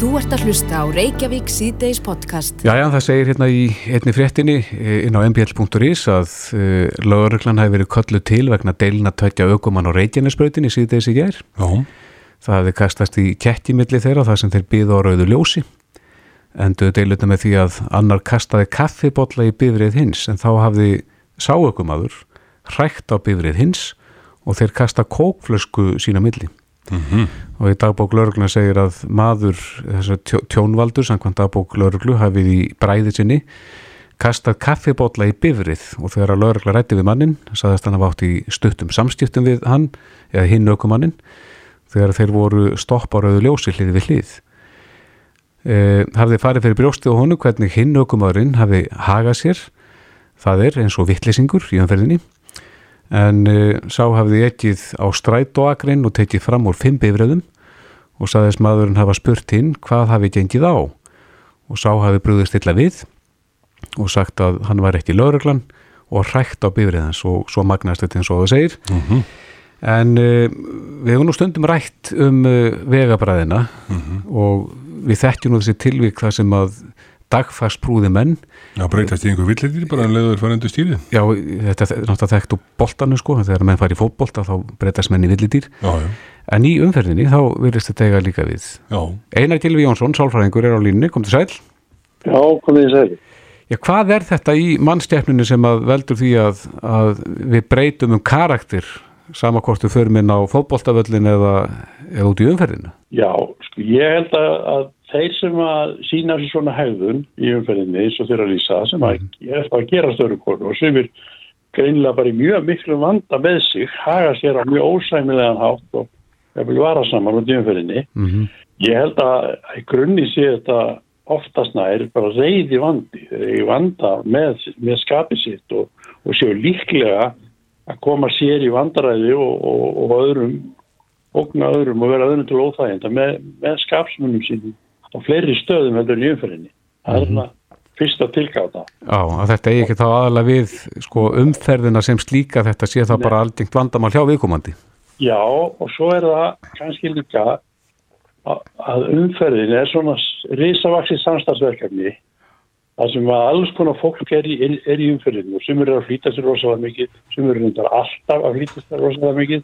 Þú ert að hlusta á Reykjavík síðdeis podcast. Já, já, það segir hérna í einni fréttinni eh, inn á mbl.is að uh, löguröklan hafi verið kollu til vegna deilin að tveitja aukumann á Reykjanesbrautinni síðdeis í gær. Já. Það hefði kastast í kettimilli þeirra þar sem þeir býða á rauðu ljósi. Enduðu deilutna með því að annar kastaði kaffibotla í bifrið hins en þá hafði sáaukumadur hrækt á bifrið hins og þeir kasta kókflösku sína milli. Mm og í dagbók lauruglu segir að maður þessar tjónvaldur samkvæmt dagbók lauruglu hafið í bræði sinni kastað kaffibotla í bifrið. Og þegar að laurugla rætti við mannin saðast hann að vátt í stuttum samskiptum við hann eða hinn aukumannin þegar þeir voru stopparöðu ljósi hlið við hlið. E, hafði farið fyrir brjóstið og honu hvernig hinn aukumadurinn hafi hagað sér. Það er eins og vittlisingur í umferðinni en uh, sá hafði ekkið á strætóagrinn og tekið fram úr fimm bifröðum og saðist maðurinn hafa spurt hinn hvað hafi gengið á. Og sá hafi brúðist illa við og sagt að hann var ekki lauruglan og hrækt á bifriðans og svo magnast þetta eins og það segir. Mm -hmm. en uh, við hefum nú stundum rætt um uh, vegabræðina og við þekkjum nú þessi tilvík þar sem að dagfarsprúði menn Já, breytast í einhver villitir bara en leiður farendu stýrið. Já, þetta er náttúrulega þekkt úr boltanu sko, þegar menn fari í fótbolta þá breytast menn í villidýr. Já, já, En í umferðinni þá virðist þetta eiga líka við. já. Einar Gilvi Jónsson, sálfræðingur, er á línni, kom til sæl. Já, komið þið sæli. Já, hvað er þetta í mannstjæfninu sem að veldur því að, að við breytum um karakter sama hvort við förum inn á fótboltavöllin eða, eða út í umferðinu? Já, sko, ég held að, að þeir sem að sína sér svona hegðun í umferðinni eins og þeirra lýsa sem að ég er að gera störu konu og sem er greinilega bara í mjög miklu vanda með sig, haga sér á mjög ósæmilegan hátt og vil vara saman út í umferðinni. Mm -hmm. Ég held að í grunni sé þetta oftast nær bara reyði vandi, eru vanda með, með skapið sitt og, og séu líklega að koma sér í vandaræði og, og, og öðrum ógna öðrum og vera öðrum til óþæginda með, með skapsmunum sínum á fleiri stöðum heldur í umferðinni. Það er svona fyrsta tilgáta. Já, að þetta eigi ekki þá aðalega við sko, umferðina sem slíka þetta sé þá bara aldingt vandamál hjá viðkomandi. Já, og svo er það kannski líka að, að umferðin er svona risavaksi samstagsverkefni þar sem að alls konar fólk er í, er, í umferðinu og sem eru að flýta sér rosalega mikið, sem eru reyndar alltaf að flýta sér rosalega mikið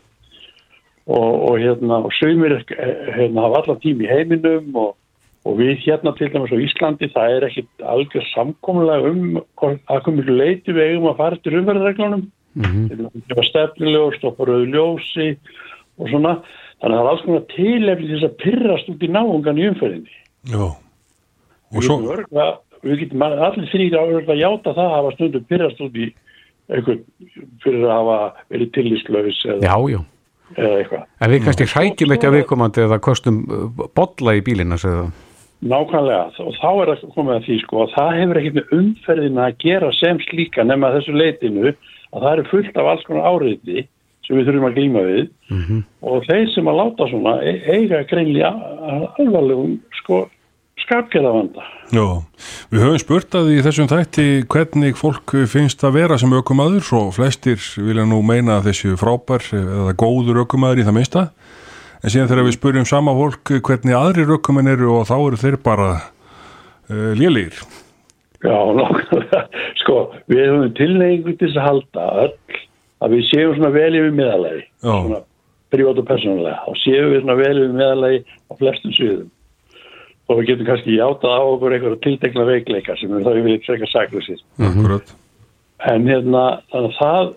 og, og hérna, og sögumir hérna hafa allan tím í heiminum og, og við hérna til dæmis á Íslandi það er ekkit algjör samkomulega um að komið leiti við eigum að fara til umferðarreglunum Mm það var stefniljós, stopparöðu ljósi og svona, þannig að það er alls konar tilefni til þess að pyrrast út í náungan í umferðinni. Já. Og svo, við getum allir þrýra að játa það að hafa stundum pyrrast út í einhvern fyrir að hafa verið tillýslaus eða, Já, já. eða eitthvað. En við kannski hrækjum ekki að viðkomandi eða kostum uh, bolla í bílina, segðu það. Nákvæmlega, og þá er það komið að því sko að það hefur ekkert með umferðina að gera sem slíka nema þessu leitinu að það eru fullt af alls konar áriði sem við þurfum að glíma við Mm og þeir sem að láta svona e- eiga greinlega alvarlegum sko skapgerðavanda. já, við höfum spurt að í þessum þætti hvernig fólk finnst að vera sem ökumadur og flestir vilja nú meina að þessu frábær eða góður ökumadur í það minnsta. En síðan þegar við spurjum sama fólk hvernig aðrir ökumenn eru og þá eru þeir bara uh, lélegir. Já, nákvæmlega. Sko, við höfum tilneyingu til að halda öll að við séum svona vel yfir meðalagi. Já. Svona prívat og persónulega. Og séum við svona vel yfir meðalagi á flestum sviðum. Og við getum kannski játað á okkur einhverja tiltekna veikleika sem við þá yfirleitt frekar saklusir. Akkurat. En hérna, þannig að það,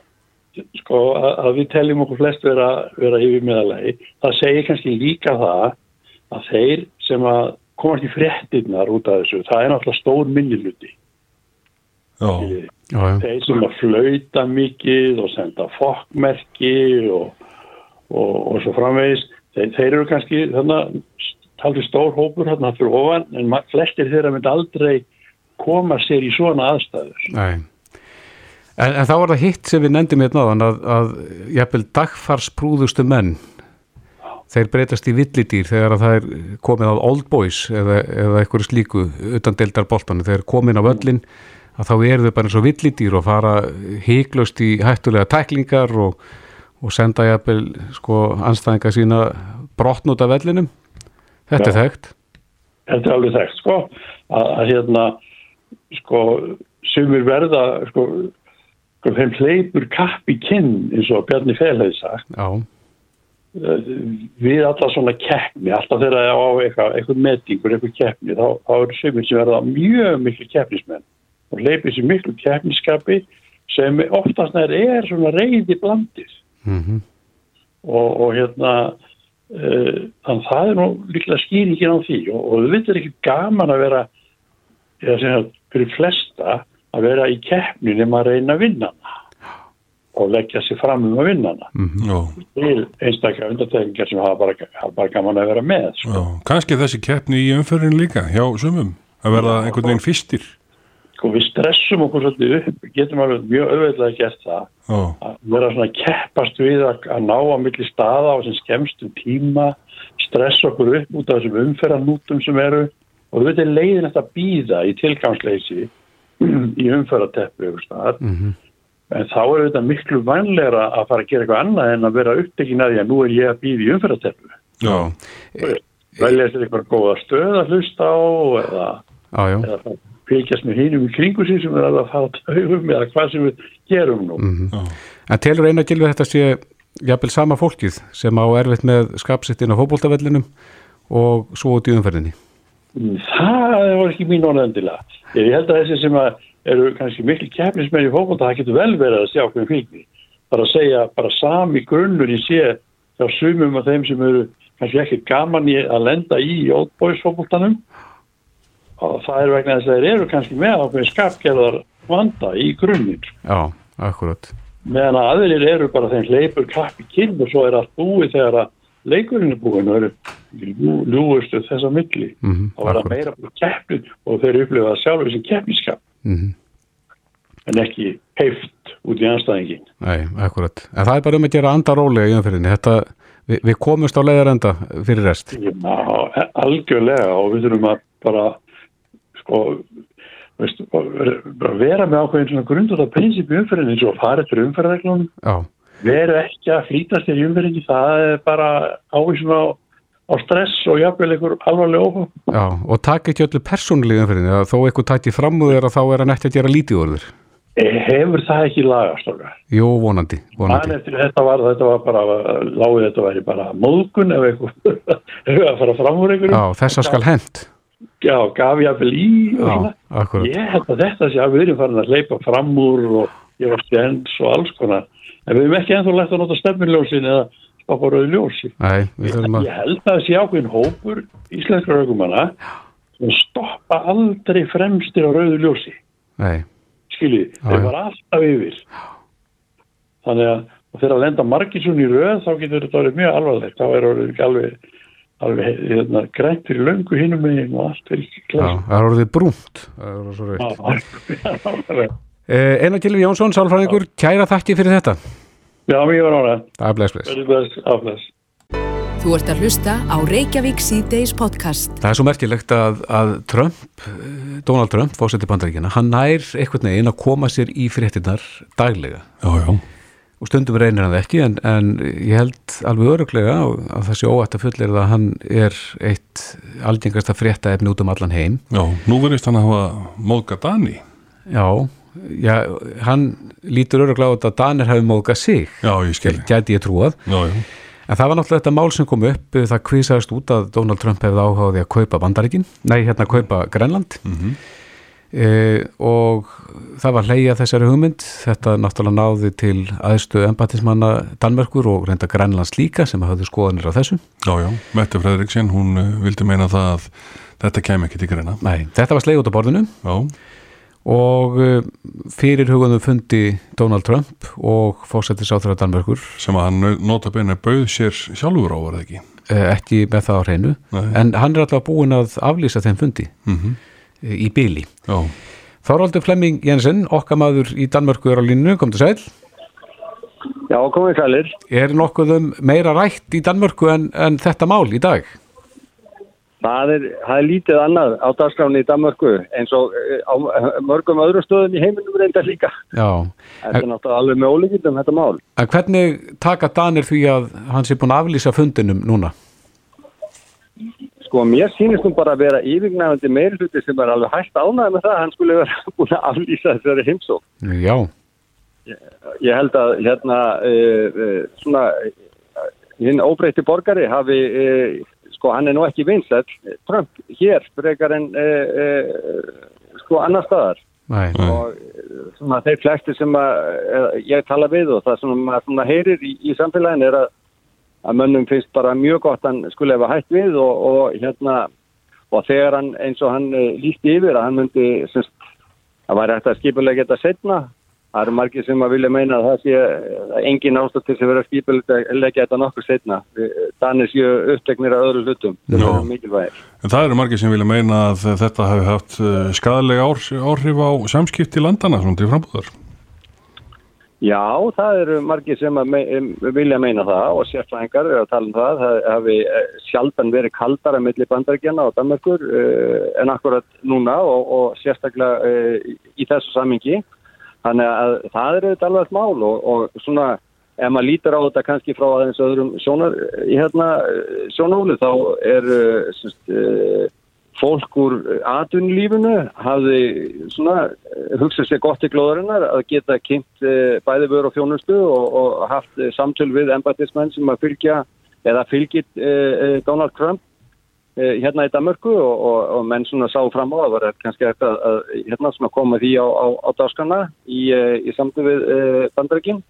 sko, að, að við teljum okkur flest vera, vera yfir meðalagi, það segir kannski líka það að þeir sem að komast í fréttinnar út af þessu, það er náttúrulega stór minniluti. Já, Já, já. Þeir sem að flauta mikið og senda fokkmerki og, og, og svo framvegis, þeir, þeir eru kannski þannig talið stór hópur hérna fyrir ofan, en flestir þeirra myndi aldrei koma sér í svona aðstæður. Nei. En, en þá var það hitt sem við nefndum hérna áðan að, að jafnvel dagfarsprúðustu menn þeir breytast í villidýr þegar að það er komið að old boys eða, eða eitthvað slíku utan deildar boltanu, þegar komin á völlin að þá eru þau bara eins og villidýr og fara híklust í hættulega tæklingar og, og senda jafnvel sko anstæðinga sína brotn út af vellinum. Þetta er Já. þekkt. Þetta er alveg þekkt sko. Að, að hérna sko sumir verða sko, sko þeim hleypur kapp í kinn eins og Bjarni Fel hefði sagt. Já, við alla svona keppni, alltaf þegar það er á eitthvað, eitthvað metingur, eitthvað keppni, þá, þá eru sumir sem verða mjög miklu keppnismenn. Og leipir sér miklu keppniskapi sem oftast nær er svona reyði blandið. Mhm, og, og hérna uh, þannig það er nú líklega skýringin á því. Og, og við veitum ekki gaman að vera eða sem það fyrir flesta að vera í keppni nema að reyna að vinna hana og leggja sér fram um að vinna hana. Mhm. Já, til einstaklega undartekingar sem hafa bara, hafa bara gaman að vera með sko. já, kannski þessi keppni í umferðin líka hjá sumum að verða einhvern veginn fyrstir. Sko við stressum okkur svolítið upp getum alveg mjög auðveitlega gert það Já, að vera svona að keppast við að, að ná á milli staða á sem skemmstum tíma stressa okkur upp út af þessum umferðarnútum sem eru og við veitum leiðin að býða í tilgangsleysi í ykkur staðar mhm. en þá er þetta miklu vanlegra að fara að gera eitthvað annað en að vera upptekin að því að nú er ég að býða í umferðarteppu já, velja sér eitthvað góða stöð að hlusta á eða, eða að fylgjast með hinum í kringu sig sem er alveg að fara taugum eða hvað sem við gerum nú mhm. já, En telur eina gilvið þetta sé jafnvel sama fólkið sem á erfitt með skapsittin á fótboltavellinum og svo út í umferðinni. Það var ekki mín orðendilega. Ég held að þessi sem að eru kannski miklu keppnismenn í fókbalta, það getur vel verið að sjá hvernig fylgni. Bara að segja, bara sami grunnur í sé hjá sumum af þeim sem eru kannski ekki gaman í að lenda í ótbóðsfókbaltanum og það er vegna þess að þeir eru kannski með ákveðin skapgerðar vanda í grunninn. Já, akkurat. Meðan að aðrir eru bara þeim hleypur kapp í kinn og svo er allt búið þegar að leikurinn er búin og eru ljú- ljúgustu þessa milli. Mhm, Það var það akkurat. meira bara keppni og þeir upplifa sjálfur sem keppniskap Mhm. en ekki heift út í anstæðingin. Nei, akkurat. En það er bara um að gera anda rólega í umferðinni. Þetta, við, við komumst á leiðarenda fyrir rest. Já, algjörlega og við þurfum að bara sko veist, bara vera með ákveðin svona grundur að prinsip í umferðinni eins og að fara eftir umferðarreglunum Já, veru ekki að flýtast þér í umferðinni það er bara ávísun á, á stress og jafnvel einhver alvarleg óhug. já, og taka ekki öllu persónulegu umferðinni. að Þó eitthvað tætti fram úr þér að þá er hann eftir að gera lítið úr þér. Hefur það ekki lagast okkar? Jú, vonandi, vonandi. eftir þetta var, þetta var bara, lágið þetta væri bara móðgun ef eitthvað að fara fram úr einhverjum. Já, þessa skal hent. Já, gaf ég að vel í og svona. akkurat. Ég held að þetta sé að við erum farin að hleypa fram úr og ég var stjens og alls konar. En við erum ekki ennþá lægt að nota stefnuljósin eða stoppa rauði ljósi. Nei, að... Ég held að það sé ákveðin hópur íslenskra aukumanna sem stoppa aldrei fremstir á rauði ljósi. Nei, Skiljið, þeir var alltaf yfir. Þannig að þegar að lenda margir svona í röð þá getur þetta orðið mjög alvarlegt. Þá er orðið ekki alveg, alveg hérna, grænt fyrir löngu meginn og allt fyrir klæst. það er orðið brúnt. Það er orðið Eh, Einar Gilvi Jónsson, sálfræðingur, kæra þakki fyrir þetta. já, mjög var ára. Það er bless, bless. Verður best, aflæst. Þú ert að hlusta á Reykjavík síðdeis podcast. Það er svo merkilegt að, að Trump, eh, Donald Trump, fósetti bandaríkina, hann nær einhvern veginn að koma sér í fréttinnar daglega. já, já, Og stundum reynir hann ekki, en, en ég held alveg öruglega að það sé óætt að fullir að hann er eitt algengasta frétta efni út um allan heim. já, nú verðist hann að hafa móðga Dani. Já, já hann lítur öruglega á þetta að Danir hafi móðgað sig, Já, ég gæti ég trúað. Já, já, En það var náttúrulega þetta mál sem kom upp, það kvísaðist út að Donald Trump hefði áhugaði að kaupa bandaríkin, nei hérna að kaupa Grenland Mhm. e, og það var hleyja þessari hugmynd, þetta náttúrulega náði til aðstu embatismanna Danmerkur og reynda Grenlands líka sem hafði skoðanir á þessu. já, já. Mette Fredriksson, hún uh, vildi meina það að þetta kem ekki til greina. Nei, þetta var sleið út á borðinu Já, og uh, fyrir hugunum fundi Donald Trump og fósettis áþjóða Danmerkur sem að hann nota beina bauð sér sjálfur á, var það ekki? eh, ekki með það á hreinu, Nei. en hann er alltaf búin að aflýsa þeim fundi Mm eh, í byli. Já, Þorvaldur Flemming Jensen, okkar maður í Danmörku er á línu, kom til sæl. Já, komið sælir. Er nokkuð um meira rætt í Danmörku en, en þetta mál í dag? Það er, það er lítið annað á dagskráni í Danmarku eins og eh, á mörgum öðru stöðum í heiminum reynda líka. Já. Þetta er náttúrulega alveg með ólíkindum þetta mál. En hvernig taka Danir því að hann sé búin að aflýsa fundinum núna? sko mér sýnist nú bara að vera yfirgnæfandi meirhluti sem er alveg hægt ánæði með það að hann skulle vera búin að aflýsa þessari heimsók. Já, Ég held að hérna uh, uh, svona hinn óbreytti borgari hafi uh, sko hann er nú ekki vinsett Trump hér frekar en uh, uh, sko annar staðar. Næ, og uh, svona þeir flesti sem að, uh, ég tala við og það sem maður heyrir í, í samfélagin er að, að mönnum finnst bara mjög gott hann skulle hefa hægt við og, og hérna og þegar hann eins og hann lísti yfir að hann myndi semst, að væri hægt að skipulega geta setna það eru margir sem að vilja meina að það sé engin ástæð til að vera skipulega geta nokkur setna Danir séu uppteknir að öðru hlutum En það eru margir sem vilja meina að þetta hafi haft uh, skadalega áhrif á samskipti landana svona til frambúðar. Já, það eru margir sem me vilja meina það og sérfræðingar eru að tala um það. Það hafi eh, sjaldan verið kaldara millir bandaríkjana og Danmarkur uh, en akkurat núna og, og sérstaklega í þessu samingi. Þannig að það eru þetta alveg mál og, og svona ef maður lítur á þetta kannski frá aðeins öðrum sjónar, hérna sjónólu þá er uh, semst, uh, fólk úr atvinnulífinu hafði svona eh, hugsað sér gott í glóðarinnar að geta kynnt eh, bæði vör og þjónustu og, og haft eh, samtöl við embatismenn sem að fylgja eða fylgit eh, Donald Trump. eh, hérna í Damörku og, og, og menn svona sá fram á að vera kannski hægt að, hérna svona koma því á, á, á dáskana í, eh, í samtöl við eh, bandrækinn.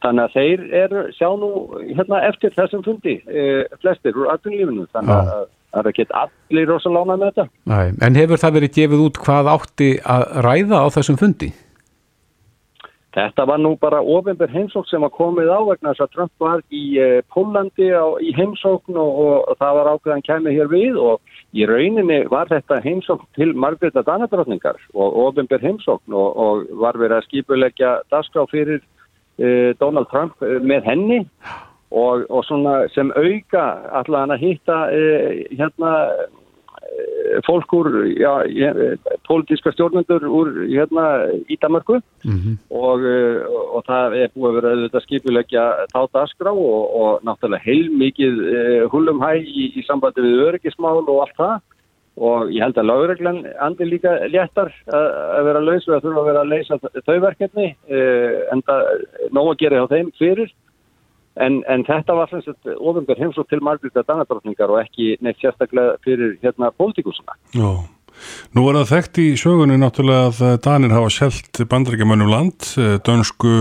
Þannig að þeir eru, sjá nú hérna eftir þessum fundi, eh, flestir úr atvinnulífinu, þannig að það er ekki allir rosalána með þetta. næ En hefur það verið gefið út hvað átti að ræða á þessum fundi? Þetta var nú bara ofinber heimsókn sem var komið á vegna þess að Trump var í uh, Pólandi á, í heimsókn og, og það var ákveðan kæmið hér við og í rauninni var þetta heimsókn til Margreta Danadrottningar og ofinber heimsókn og, og var verið að skipulegja dagskrá fyrir uh, Donald Trump uh, með henni og, og sem auka allan að hitta uh, hérna fólk úr já, ja, pólitíska stjórnendur úr hérna í Danmarku Mm og, uh, og það er búið að vera auðvitað skipulegja þá dagskrá og, og náttúrulega heilmikið hullum hæ í, í sambandi við öryggismál og allt það. Og ég held að lögreglan andi líka léttar að, vera laus og að þurfa að vera að leysa þau verkefni en það nóg að gera hjá þeim fyrir en, en þetta var sem sagt ofingar heimsók til Margreta Danadrottningar og ekki neitt sérstaklega fyrir hérna pólitíkusuna. Já. Nú er það þekkt í sögunni náttúrulega að eh, Danir hafa selt bandarækjamönnum land, eh, dönsku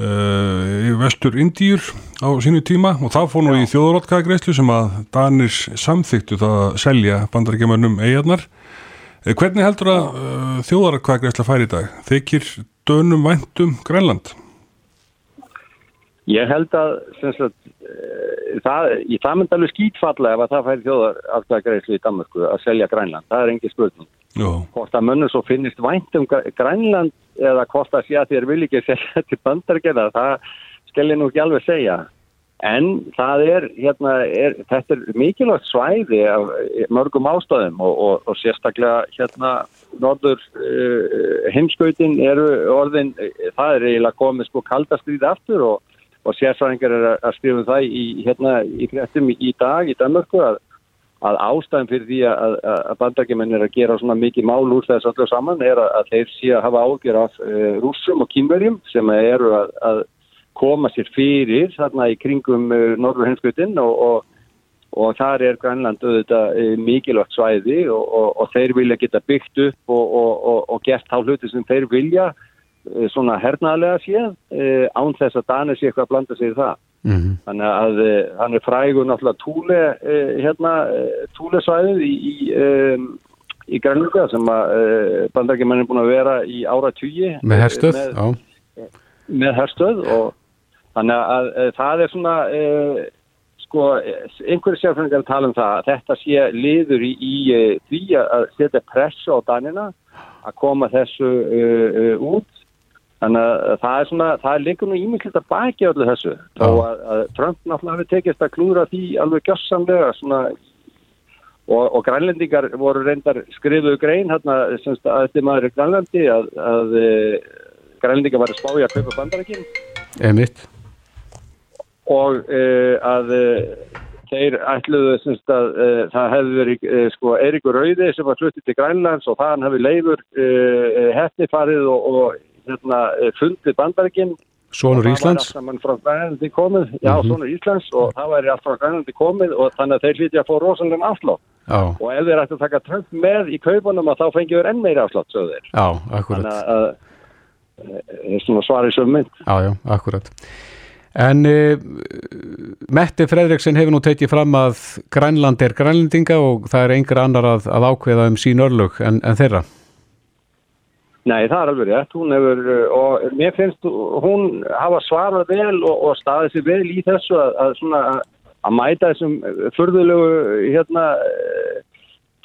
uh, vestur Indíur á sínu tíma og það fór nú í þjóðurotkagreislu sem að Danir samþyktu það að selja bandarækjamönnum eigarnar. Eh, Hvernig heldur að uh, þjóðurotkagreisla færi í dag? Þykir dönum væntum Grænland? Ég held að sagt, e, það, það myndi alveg skýtfalla ef að það færi þjóðar aftakagreislu í Danmarku að selja Grænland. Það er engi spurning. Já. Hvort að mönnum svo finnist vænt um Gr- Grænland eða hvort að sé að þér vil ekki selja til bandargerða, það ég nú ekki alveg segja. En það er, hérna, er, þetta er mikilvægt svæði af mörgum ástæðum og, og, og sérstaklega hérna norður uh, heimskautin eru orðin, það er eiginlega komið sko kaldastrýði aftur og og sérsvæðingar er að skrifa um það í, hérna, í fréttum í dag í Danmörku að, að ástæðan fyrir því að, að, bandakjumenn er að gera svona mikið mál úr þess öllu saman er að, að þeir sé að hafa ágjör af uh, rússum og kýmverjum sem eru að, koma sér fyrir þarna í kringum uh, norður heimskutinn og, og, og þar er Grænland auðvitað uh, mikilvægt svæði og, og, þeir vilja geta byggt upp og, gert þá hluti sem þeir vilja svona hernaðlega séð uh, án þess að Danir sé eitthvað að blanda sig í það. -hmm. Þannig að uh, hann er frægur náttúrulega túle, hérna, túlesvæðið í, í, í Grænlunda sem að uh, bandarækjumenn er búin að vera í ára tugi. Með herstöð, Með, já. með herstöð og þannig að það er svona, sko, einhverju sérfræðingar tala um það að þetta sé liður í, í því að setja pressu á Danina að koma þessu uh, uh, út Þannig að það er svona, það er líka nú ímyndilegt að baki öllu þessu. Þá að, að Trump náttúrulega hafi tekist að klúra því alveg gjössamlega svona og, og grænlendingar voru reyndar skrifuðu grein hérna semst að þetta maður er grænlendi að, að uh, grænlendingar var að spája að kaupa bandarækinn Emitt. og uh, að uh, þeir ætluðu semst að uh, það hefði verið uh, sko Eirikur Rauði sem var fluttið til Grænlands og þann hefði leifur uh, hefni farið og, og hérna, fundið bandarækinn Sónur Íslands. komið, já, mm -hmm. Sónur Íslands. Og það væri allt frá Grænlandi komið. Og þannig að þeir hlýtti að fá rosalega afslátt. Já, og ef þeir ætti að taka trönd með í kaupunum að þá fengiður enn meiri afslátt, sögðu þeir. já, akkurat. Þannig að það er svona svarið sem mynd. Já, já, akkurat. En uh, Metti Fredriksen hefur nú tekið fram að Grænland er grænlendinga og það er einhver annar að, að ákveða um sín örlög en, en þeirra Nei, það er alveg rétt. Hún hefur, uh, og mér finnst hún hafa svarað vel og, og staðið sér vel í þessu að, að, svona, að mæta þessum furðulegu hérna, eh,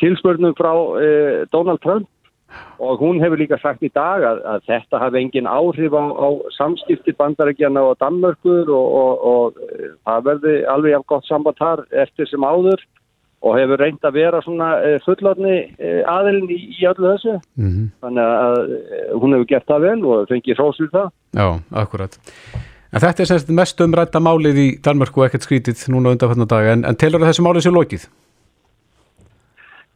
tilspörnum frá eh, Donald Trump og hún hefur líka sagt í dag að, að þetta hafi engin áhrif á, á samskipti bandarækjana og Danmörkur og, og, og eh, það verði alveg jafn gott samband þar eftir sem áður og hefur reynd að vera svona eh, fullorni eh, aðilin í, í öllu þessu. Mm þannig að eh, hún hefur gert það vel og fengið hrósur það. Já, akkurat. En þetta er semst mest umrætta málið í Danmörku og ekkert skrítið núna undanfætna dag en, en telur að þessu málið sé lokið?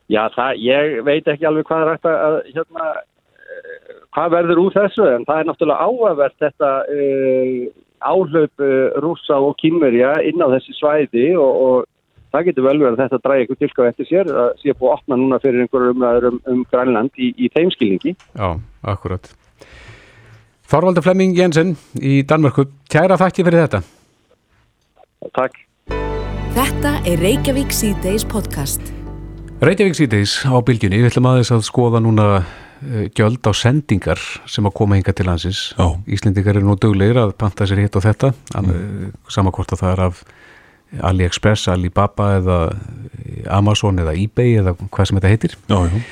Já, það, ég veit ekki alveg hvað er hægt að, hérna, hvað verður úr þessu en það er náttúrulega áhverfert þetta uh, áhlaup uh, rúsa og kynverja inn á þessi svæði og, og það getur vel verið að þetta dræði eitthvað tilkað eftir sér að sé búið að opna núna fyrir einhverjum umræður um, um Grænland í, í þeim skilningi. Já, akkurat Þorvaldur Flemming Jensen í Danmörku Kæra þakki fyrir þetta Takk. Þetta er Reykjavík C-Days podcast. Reykjavík síðdeis á bylgjunni, við ætlum aðeins að skoða núna uh, gjöld á sendingar sem að koma hinga til landsins. Já. Íslendingar eru nú duglegir að panta sér hitt og þetta, mm. samakvort að það er af AliExpress, Alibaba eða Amazon eða eBay eða hvað sem þetta heitir. Já, já,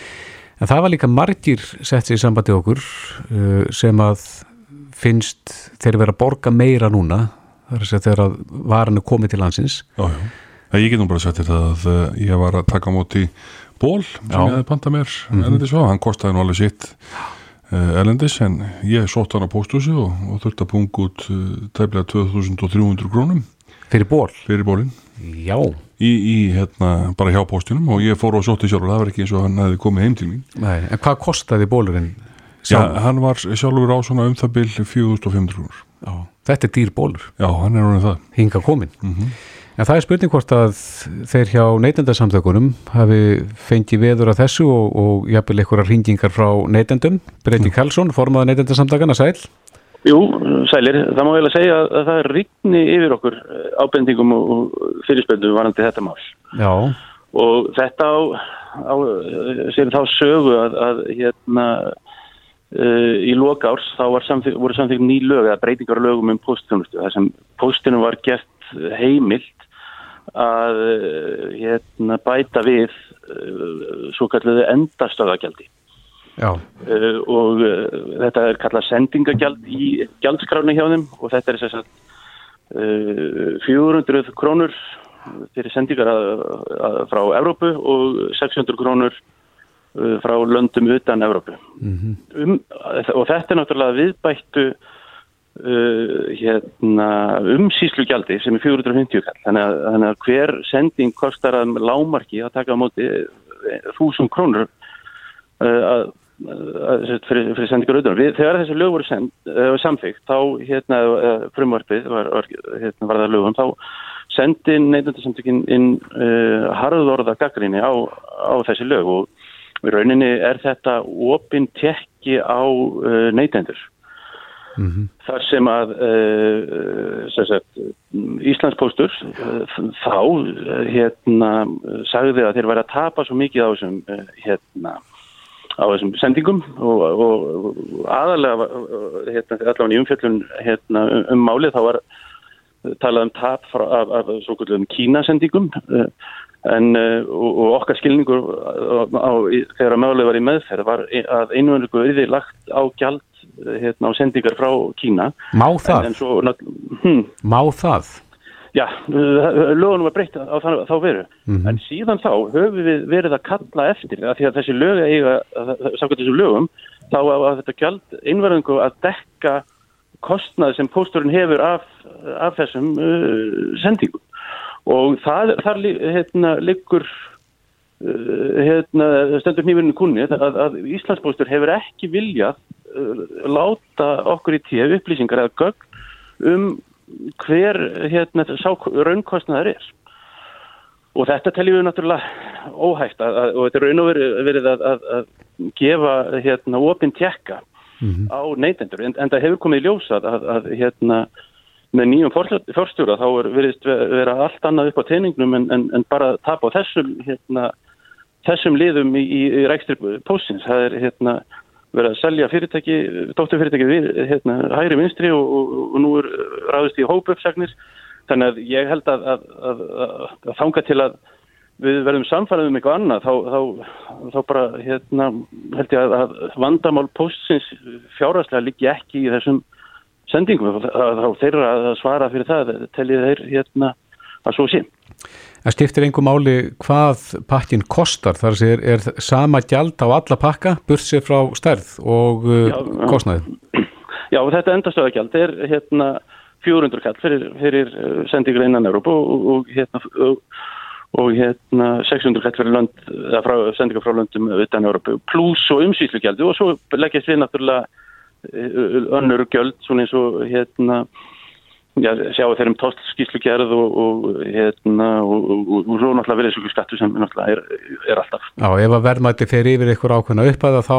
En það var líka margir sett sér í sambandi okkur uh, sem að finnst þeir vera að borga meira núna, þar að að varan er komið til landsins. já, ég get nú bara sett þetta að uh, ég var að taka móti ból sem ég hefði pantað mér erlendis á, hann kostaði nú alveg sitt uh, erlendis en ég sótt hann á pósthúsi og, og þurfti að punga út tæflega 2300 krónum Fyrir ból? fyrir bólinn Já. í, í hérna bara hjá póstinum og ég fór og sótti sjálfur, það var ekki eins og hann hefði komið heim til mín Nei, en hvað kostaði bólurinn? Já, sjálfur? hann var sjálfur á svona um það bil 4500 krónur Já. Þetta er dýr bólur, Já, hann er orðin það hinga komin. En það er spurning hvort að þeir hjá neytendasamtökunum hafi fengið veður af þessu og, og jafnvel einhverjar hringingar frá neytendum. Breyti Karlsson, formaða neytendasamtakana, sæl. Jú, sælir, það má að segja að, að það er rigni yfir okkur eh, ábendingum og fyrirspöndum varandi þetta mál. Já, og þetta á, á eh, sér þá sögu að, að hérna uh, í loka árs þá samþyk, voru samþykkt ný lög eða breytingar lögum um postþjónustu þar sem postinu var gert heimilt að hérna bæta við uh, svo kalluðu endastöðagjaldi uh, og uh, þetta er kallað sendingagjald í gjaldskráni hjá þeim og þetta er þess að uh, 400 krónur fyrir sendingar að, að, frá Evrópu og 600 krónur uh, frá löndum utan Evrópu. Um, og þetta er náttúrulega viðbættu uh, hérna, umsýslugjaldi sem er 450 kall. Þannig að, þannig að hver sending kostar að lámarki að taka á móti 1000 krónur að fyrir, fyrir sendingar auðvitað. Þegar þessi lög voru uh, samþykkt, þá hérna, uh, frumvarpið var, hérna, var það lögum, þá sendi neytundarsamtökin inn uh, harðorða gaggrinni á, á þessi lög og í rauninni er þetta opin tekki á uh, neytendur. Þar sem að sem sagt, Íslandspóstur uh, þá hérna, sagði að þeir væri að tapa svo mikið á þessum hérna, á þessum sendingum og, og, og aðalega uh, hérna, allavega í umfjöllun hérna, um, um málið þá var talað um tap frá, af, af svo kvöldum Kínasendingum uh, en uh, og, og okkar skilningur á, á, þegar að málið var í meðferð var að einvöndugu yfir lagt á gjald uh, hérna, á sendingar frá Kína má en, það? en svo nátt- hm, Má það? Já, lögunum var breytt á þá, þá veru. En síðan þá höfum við verið að kalla eftir því að þessi lög eiga, samkvæmt þessum lögum, þá að, þetta gjald einverðingu að dekka kostnað sem pósturinn hefur af, af þessum uh, sendingum. og það, þar hérna, liggur uh, hérna, stendur nýfurinn kunni að, að Íslandsbóstur hefur ekki viljað uh, láta okkur í tíu upplýsingar eða gögn um hver hérna, sá raunkostnaðar er. Og þetta teljum við náttúrulega óhægt að, að, og þetta er raun og verið, að, að, að gefa hérna opinn tjekka á neytendur. En, en það hefur komið í ljós að, hérna með nýjum fórstjóra þá er veriðist vera allt annað upp á teiningnum en, en, en bara tap á þessum hérna, þessum liðum í, í, í rækstri pósins. Það er hérna verið að selja fyrirtæki, dótturfyrirtæki við hérna hægri vinstri og, og, og nú er ráðist í hópuppsagnir. Þannig að ég held að, að, að, að þanga til að við verðum samfærið um eitthvað annað þá, þá, þá bara hérna, held ég að vandamál póstins fjárhastlega liggi ekki í þessum sendingum. Þá þeirra að svara fyrir það teljið þeir hérna að svo sé. Það skiptir einhver máli hvað pakkin kostar þar sem er, er sama gjald á alla pakka, bursið frá stærð og uh, Já, kostnaði. Já, þetta endastöðagjald er hérna 400 kall fyrir, fyrir uh, sendingur innan Európa og, og, hérna, og, og hérna 600 kall fyrir lönd, eða frá, sendingur frá löndum utan Európa, pluss og umsýslugjaldi og svo leggjast við náttúrulega uh, önnur gjöld, svona eins og hérna Já, sjáu þeir um tóllskíslugerð og, og, hérna, og, og, og svo náttúrulega verið skattu sem náttúrulega er, er alltaf. Já, ef að verðmæti fer yfir ykkur ákveðna uppæða þá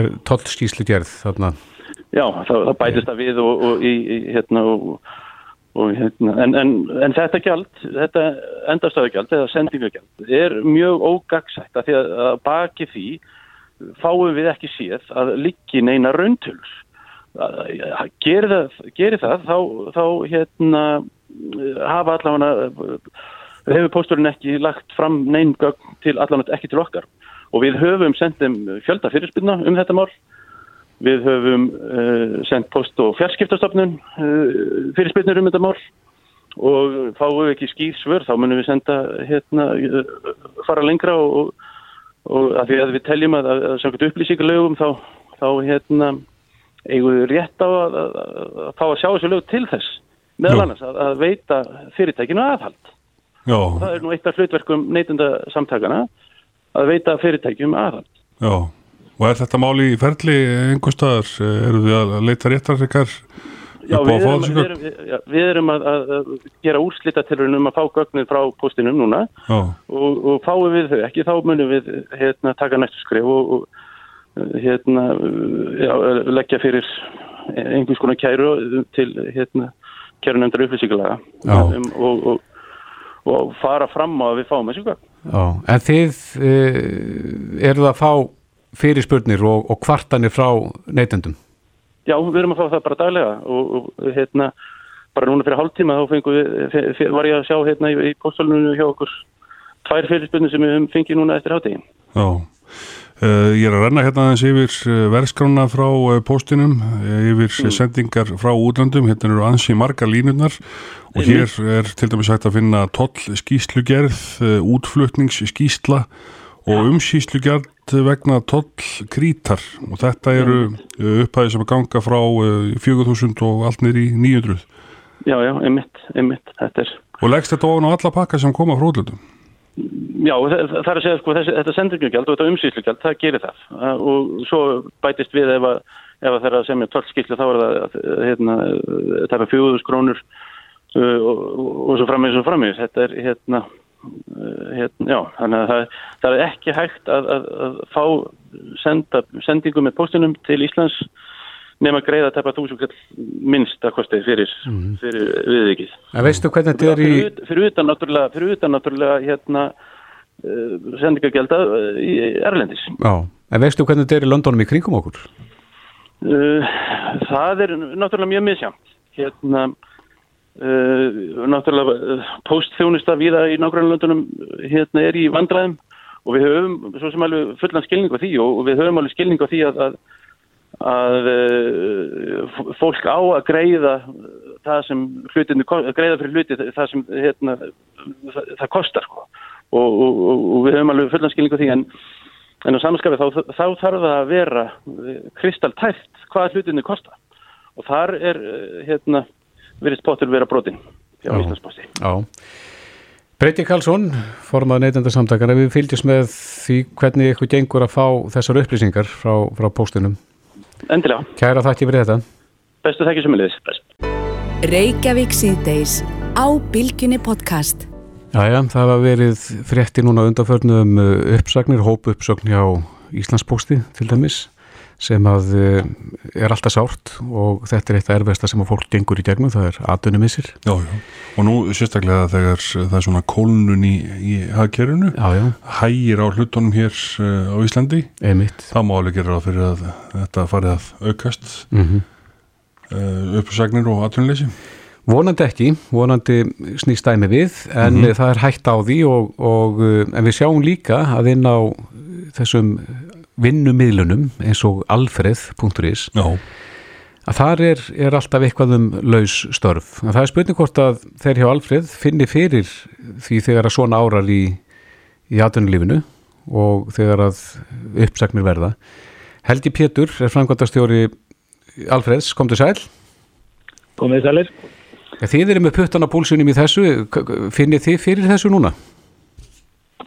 er tollskíslu gerð þarna. Já, þá, þá bætist það við og, og í, í, hérna og hérna, en, en, en þetta gjald, þetta endastöðugjald eða sendingagjald er mjög ógagsætt að því að, að baki því fáum við ekki séð að liggi neina rauntölur. Gerir það, gerir það þá, þá hérna hafa allavega hefur pósturinn ekki lagt fram neinn gögn til allavega ekki til okkar. Og við höfum sendum fjölda fyrirspilna um þetta mál. Við höfum uh, sendt post- og fjarskiptastofnun uh, fyrirspilnir um þetta mál. Og fáum við ekki skýr svör þá munum við senda hérna, fara lengra og, og að því að við teljum að, að, samkvæmt upplýsingarlegum þá, þá hérna, eigum við rétt á að, að, að fá að sjá þessu lög til þess meðal annars að, að veita fyrirtækinu aðhald. Já, Það er nú eitt af hlutverkum neytunda samtakana að veita fyrirtækjum aðhald. já. Og er þetta máli í ferli einhver staðar? Eru þið að leita réttar ykkar Já, við erum, við erum, já, við erum að, að, gera úrslita til um að fá gögnin frá postinum núna og, og fáum við þau ekki, þá munum við hérna, taka næstu skrif og, og hérna, já, leggja fyrir einhvers konar kæru til hérna, kæru nefndar upplýsingalaga um, og, og, og fara fram á að við fáum þessu. Já, en þið uh, eruð að fá fyrirspurnir og, og kvartanir frá neytendum. Já, við erum að fá það bara daglega og, hérna, bara núna fyrir hálftíma þá fengum við, var ég að sjá hérna í, í postólunum hjá okkur tvær fyrirspurnir sem við fengið núna eftir hátegi. já. Uh, ég er að renna hérna aðeins yfir uh, verðskrána frá uh, postinum, yfir Mm. sendingar frá útlöndum, hérna eru ansi margar línurnar. Og hér er til dæmis hægt að finna toll skýslugerð, uh, útflutningsskýsla og umsýslugerð vegna toll krítar. Og þetta eru upphæði sem að ganga frá uh, 4000 og allt niður í 900 Já, já, einmitt, einmitt, þetta er, og leggst þetta ofan á alla pakka sem koma frá útlöndum. Já, það, það er að segja sko, þessi, þetta sendingugjald og þetta umsýslugjald, það gerir það. Og svo bætist við ef að, ef að sem er tólskýslu þá er það, hérna, taka fjóðus krónur uh, og, og, svo framvegis og framvegis, þetta er, hérna, hérna, já, þannig að það, það er ekki hægt að, að, að fá senda, sendingu með postinum til Íslands nema greiða að tapa þúsund minnst að kosti fyrir, fyrir viðvikið. En veistu hvernig þetta er í... Fyrir, ut- fyrir utan náttúrulega, fyrir utan náttúrulega hérna uh, sendingagelda uh, í Erlendis. Já, en veistu hvernig þetta er í Londonum í kringum okkur? Uh, það er náttúrulega mjög misjamt. Hérna, uh, náttúrulega postþjónusta viða í nágrannlöndunum hérna er í vandræðum og við höfum svo sem alveg fullan skilning á því og við höfum alveg skilning á því að, að, að f- fólk á að greiða það sem hlutinu, greiða fyrir hluti það sem hérna, það, það kostar sko. og, og, og, við höfum alveg fullan skilning á því en En á samanskapi þá, þá þarf það að vera kristaltæft hvað hlutinu kosta og þar er eh, hérna, verið spottur vera brotin hjá Já. Íslandsposti. Já. Breyti Karlsson, formað neytendarsamtakana, við fylgjast með því hvernig ykkur gengur að fá þessar upplýsingar frá, frá póstunum. Endilega. Kæra þakki fyrir þetta. Bestu þekki sem er liðis. Best. Reykjavík síðdeis á Bilginni podcast. Jæja, það hafa verið frétti núna undanförnu um uppsagnir, hópu uppsagn hjá Íslandspósti til dæmis sem að eh, er alltaf sárt og þetta er eitt af erfesta sem að fólk gengur í gegnum, það er aðdunumissir. Já, já, og nú sérstaklega þegar það er svona kólnun í, í hagkerinu, hægir á hlutunum hér uh, á Íslandi, Einmitt. það má alveg gera fyrir að þetta farið að aukast Mm -hmm. uppsagnir og aðtunleysi. Vonandi ekki, vonandi snýst dæmi við en Mhm. það er hægt á því og, og en við sjáum líka að inn á þessum vinnumiðlunum eins og alfreð.is Já. að þar er, er alltaf eitthvað um laus störf. En það er spurning hvort að þeir hjá Alfreð finni fyrir því þegar að svona árar í, í aðunulífinu og þegar að uppsagnir verða. Helgi Pétur er framkvæmdastjóri Alfreðs, kom til sæl. Komið sælir. Ja, þið eru með puttan á púlsunum í þessu, finnið þið fyrir þessu núna?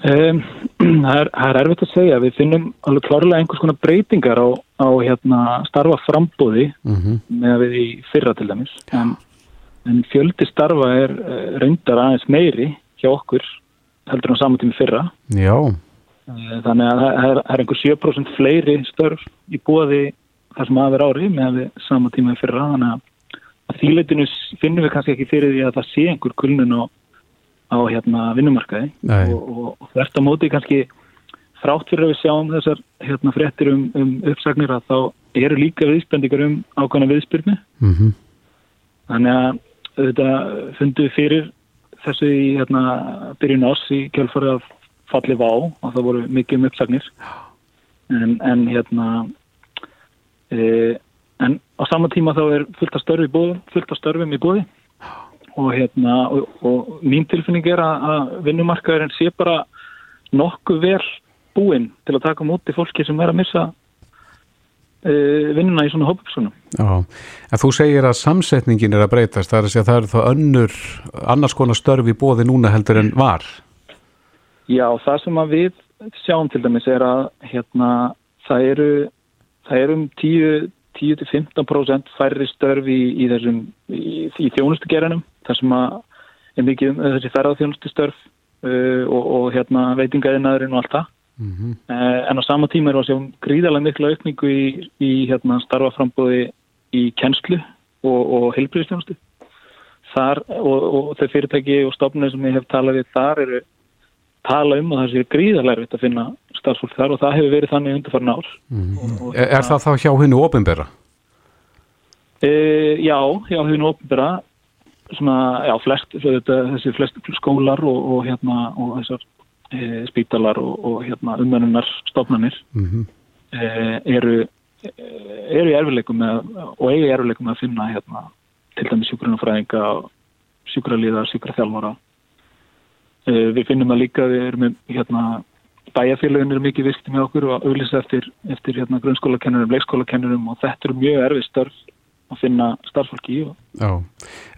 Um, það, er, það er erfitt að segja. Við finnum alveg klárlega einhvers konar breytingar á, á hérna, starfa frambóði Mm -hmm. með við í fyrra til dæmis. En, en fjöldi starfa er uh, reyndar aðeins meiri hjá okkur heldur á saman tími fyrra. Já, Uh, þannig að það er, er einhver 7% fleiri störf í bóði þar sem aðver ári með við saman tíma í fyrra. Þannig að, þýleitinu finnum við kannski ekki fyrir því að það sé einhver kulnun á, á hérna, vinnumarkaði. Nei. og, og, á móti kannski þrátt fyrir að við sjáum þessar hérna, fréttir um, um uppsagnir að þá eru líka viðspendingar um ákvæmna viðspyrnu. Mm þannig að þetta fundum við fyrir þessu í hérna, byrjun ás í kjálfarið af falli vá og það voru mikið um uppsagnir. En, en hérna e, en á sama tíma þá er fullt af störfi í búðum fullt af störfum í búði og hérna og, og mín tilfinning er að, að vinnumarkaðurinn sé bara nokkuð vel búinn til að taka á móti fólki sem er að missa uh, vinnuna í svona hópupsunum. já. En þú segir að samsetningin er að breytast, það er að segja að það eru þá önnur, annars konar störf í bóði núna heldur en var. Já, það sem að við sjáum til dæmis er að hérna, það eru það eru um 10 10-15% færri störf í, í þessum í, í þjónustugeranum þar sem að er mikið um þessi ferðarþjónustustörf uh, og, og hérna veitingaðinaðurinn og allt það Mm -hmm. uh, en á sama tíma er að sjá gríðarlega mikla aukningu í, í hérna starfaframbóði í kennslu og, og heilbríðstjónustu þar og, og þau fyrirtæki og stofnir sem ég hef talað við þar eru tala um að það sé gríðarlega erfitt að finna starfsfólk þar og það hefur verið þannig undarfarn ár. Og- Er, er það þá hjá hennu ofinbera? E, já, já, hefur ópenbara svona, já, flest, þetta, þessi flest skólar og, og hérna, og þessar e, spítalar og, og hérna umönnunar stofnanir Mm -hmm. e, eru eru í erfileikum með, og eiga í erfileikum með að finna hérna, til dæmis sjúkrunafræðinga sjúkralíða, sjúkraþjálfara e, við finnum það líka við erum með hérna bæjarfélagin eru mikið vist með okkur og auðvitað eftir, eftir hérna, grunnskólakennurum, leikskólakennurum og þetta eru mjög erfið störf að finna starfsfólki í Já,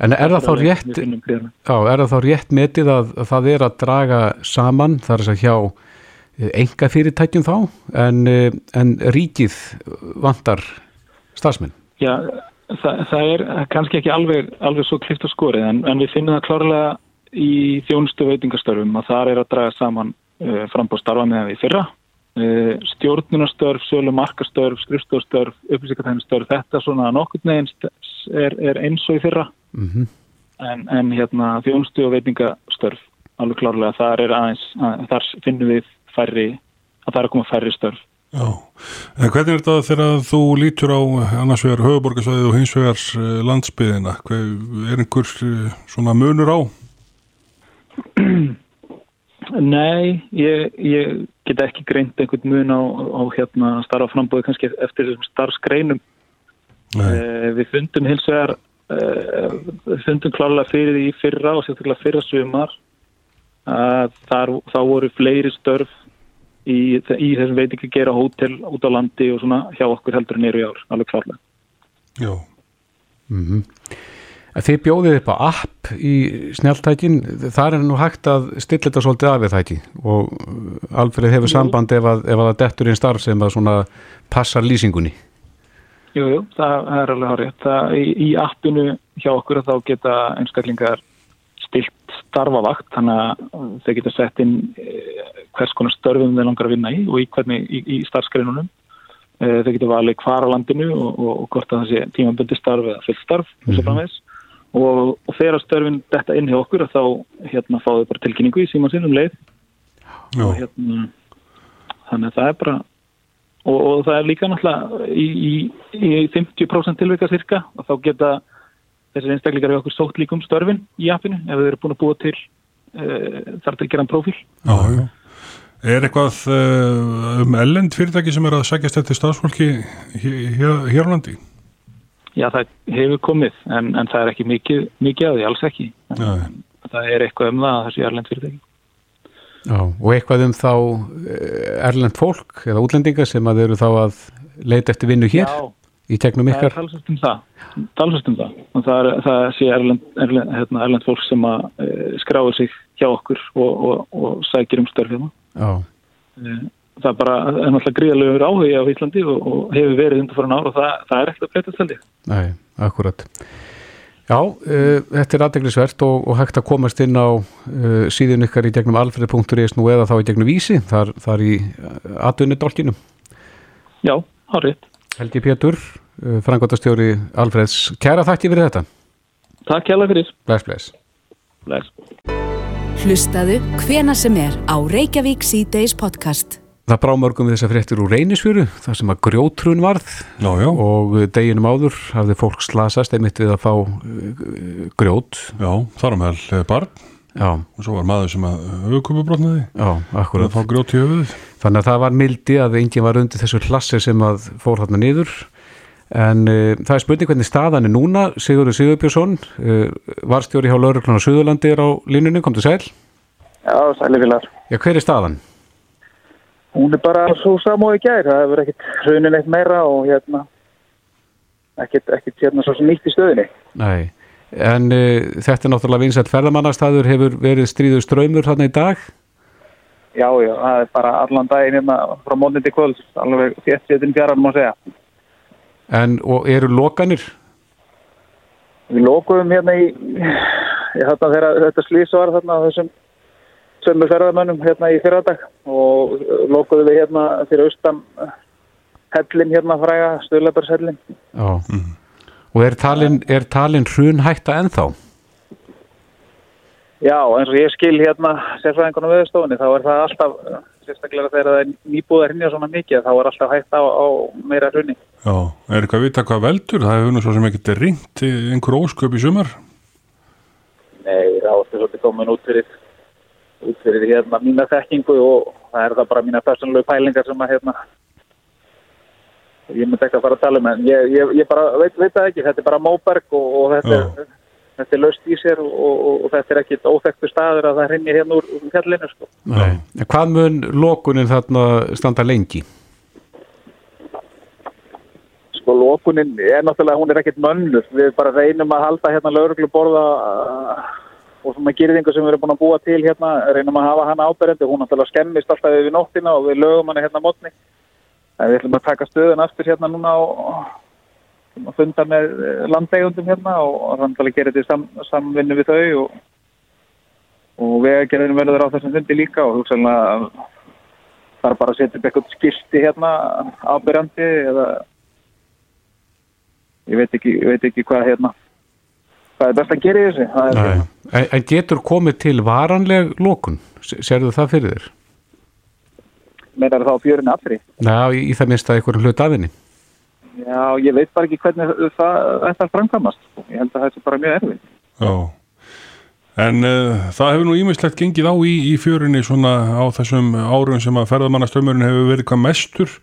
en er það þá við rétt, já, er það þá rétt metið að, að það er að draga saman, það er að hjá enga fyrirtækjum þá, en, eh, en ríkið vantar starfsmenn? Já, það, það er kannski ekki alveg, alveg svo klift að skori en, en við finnum það klárlega í þjónustu veitingastörfum að það er að draga saman uh, frambóð starfa með við fyrra stjórnunastörf, sölu markastörf skrifstofstörf, upplýsingatæmistörf þetta svona nokkurn veginn st- er, er eins og í fyrra Mm en, en hérna þjónustu og veitingastörf alveg klárlega, þar er aðeins að, þar finnum við færri að það er að koma færri störf Já, en hvernig er þetta þegar þú lítur á annars vegar höfuborgarsvæðið og hins vegar eh, landsbyðina? Hver, er einhver eh, svona munur á? Nei, ég, ég get ekki greint einhvern mun á, á hérna starfa frambóði kannski eftir þessum starfsgreinum. Eh, við fundum hins vegar, eh, við fundum klárlega fyrir því fyrra og sérstaklega fyrra sumar að þar, þá voru fleiri störf í, í þessum veit ekki gera hótel út á landi og svona hjá okkur heldur en eru í ár, alveg klárlega. já. -hmm. Að þið bjóðið upp á app í snjáltækin, þar er nú hægt að stilla þetta svolítið af við það ekki og uh, Alfred hefur samband ef að, ef að það dettur einn starf sem að svona passar lýsingunni. Jú, jú, það, er alveg hárið. Það í, í appinu hjá okkur þá geta einstaklingar stilt starfavakt, þannig að þeir geta sett inn eh, hvers konar störfum þeir langar að vinna í og í hvernig í, í starfskreinunum. Eh, þeir geta valið hvar á landinu og, og, og hvort að það sé tímaböndi starf eða fullt starf mm Mhm. -hmm. og, og þegar störfin detta inn hjá okkur þá hérna fáðu bara tilkynningu í síman sinn um leið Já, og hérna þannig að það er bara og, og það er líka náttúrulega í, í, í 50% tilvika cirka og þá geta þessir einstaklingar við okkur sótt líkum störfin í appinu ef þeir eru búin að búa til uh, þar til geran prófíl já, já. Er eitthvað uh, um ellend fyrirtæki sem er að sækjast eftir stafsfólki hér, hér á landi? Já, það hefur komið en, en það er ekki mikið, mikið að því, alls ekki. Það er eitthvað um það að þessi erlend fyrirtæki. Já, og eitthvað um þá eh, erlend fólk eða útlendinga sem að eru þá að leita eftir vinnu hér Já, í tegnum það er ykkar. talsast um það. Talsast um það. Og það er, það sé erlend, erlend, hérna, erlend fólk sem að uh, skráður sig hjá okkur og, og, og sækir um störf hérna. Já, Eh, það bara, er náttúrulega gríðalegur áhugi á Íslandi og, og hefur verið undir fyrir ár og það, það er ekkert að breytast held ég. nei, akkurat. Já, uh, þetta er aðdeglisvert og, og hægt að komast inn á uh, síðun ykkar í gegnum alfred.is nú eða þá í gegnum vísi, þar, þar í aðunudolkinu. Já, hárið. Helgi Pétur, uh, frangotastjóri Alfreds, kæra þætti fyrir þetta. Takk hjá fyrir. Bless, bless. Bless. Hlustaðu hvena sem er á Reykjavík C-Days podcast. Það brá mörgum við þessar fréttir úr reynisfjöru, þar sem að grjótrun varð Já, já, og deginum áður hafði fólk slasast einmitt við að fá uh, grjót. já, þar á meðal eh, barn Já, og svo var maður sem að höfukupubrotnaði já, og akkurat. að fá grjót í höfuðið. Þannig að það var mildi að enginn var undir þessu klassi sem að fór þarna niður. En uh, það er spurning hvernig staðan er núna. Sigurður Sigurbjörnsson, uh, varstjóri hjá Lörglun á Suðurlandi er á línunni, kom til sæl. Já, sælifilar. Já, hver er staðan? Hún er bara svo samói gær, það hefur ekkert hrunin eitt meira og hérna ekkert, ekkert hérna svo sem nýtt í stöðinni. Nei, en uh, þetta er náttúrulega vinsætt ferðamannastæður, hefur verið stríður ströymur þarna í dag. Já, já, það er bara allan daginn hérna frá mótni til kvöld, alveg fjett sétin fjaran má segja. En og eru lokanir? Við lókuðum hérna í, í þetta slís var þarna þessum sömu ferðamönnum hérna í fyrradag og lókuðum við hérna fyrir austan hellin hérna fræga, stöðleiparshellin. Já. Og er talin, er talin hrun hætta ennþá? Já, eins og ég skil hérna sérfræðingunum viðstofunni, þá er það alltaf sérstaklega þegar það er nýbúðar hinn svona mikið, þá er alltaf hægt á, á meira hrunni. Já, er eitthvað að vita hvað veldur? Það hefur nú svo sem ekkert ringt einhver ósköp í sumar. Nei, það áttu svolítið komin út fyrir út fyrir hérna mína þekkingu og það er það bara mína persónulegu pælingar sem að hérna ég myndi ekki að fara að tala um en ég, ég, ég bara veit, veit það ekki, þetta er bara móberg og, og þetta, er, þetta er löst í sér og, og, og þetta er ekkit óþektu staður að það hrinni hérna úr, úr fjallinu sko. Nei. En hvað mun lokunin þarna standa lengi? Sko lókunin er náttúrulega, hún er ekkit mönnur, við bara reynum að halda hérna lauruglu borða og svona gyrðingu sem við erum búin að búa til hérna, reynum að hafa hana áberendi, hún náttúrulega skemmist alltaf yfir nóttina og við lögum hana hérna mótni. En við ætlum að taka stöðun aftur hérna núna og, og funda með landegundum hérna og, þannig að gera þetta í sam, samvinnu við þau og, og vegagerðin verður á þessum fundi líka og hugsanlega það er bara að setja upp eitthvað skilti hérna ábyrjandi eða ég veit ekki, ég veit ekki hvað hérna hvað er best að gera í þessu það. En, en getur komið til varanleg lokun? Serðu það fyrir þér? meinar þá fjörin allri Já, í, í það minnst að einhverjum hlut af henni. já, ég veit bara ekki hvernig það ætti að framkvæmast ég held að það sé bara mjög erfið Já. En uh, það hefur nú ímislegt gengið á í, í fjörunni svona á þessum árum sem að ferðamannaströmmurinn hefur verið hvað mestur.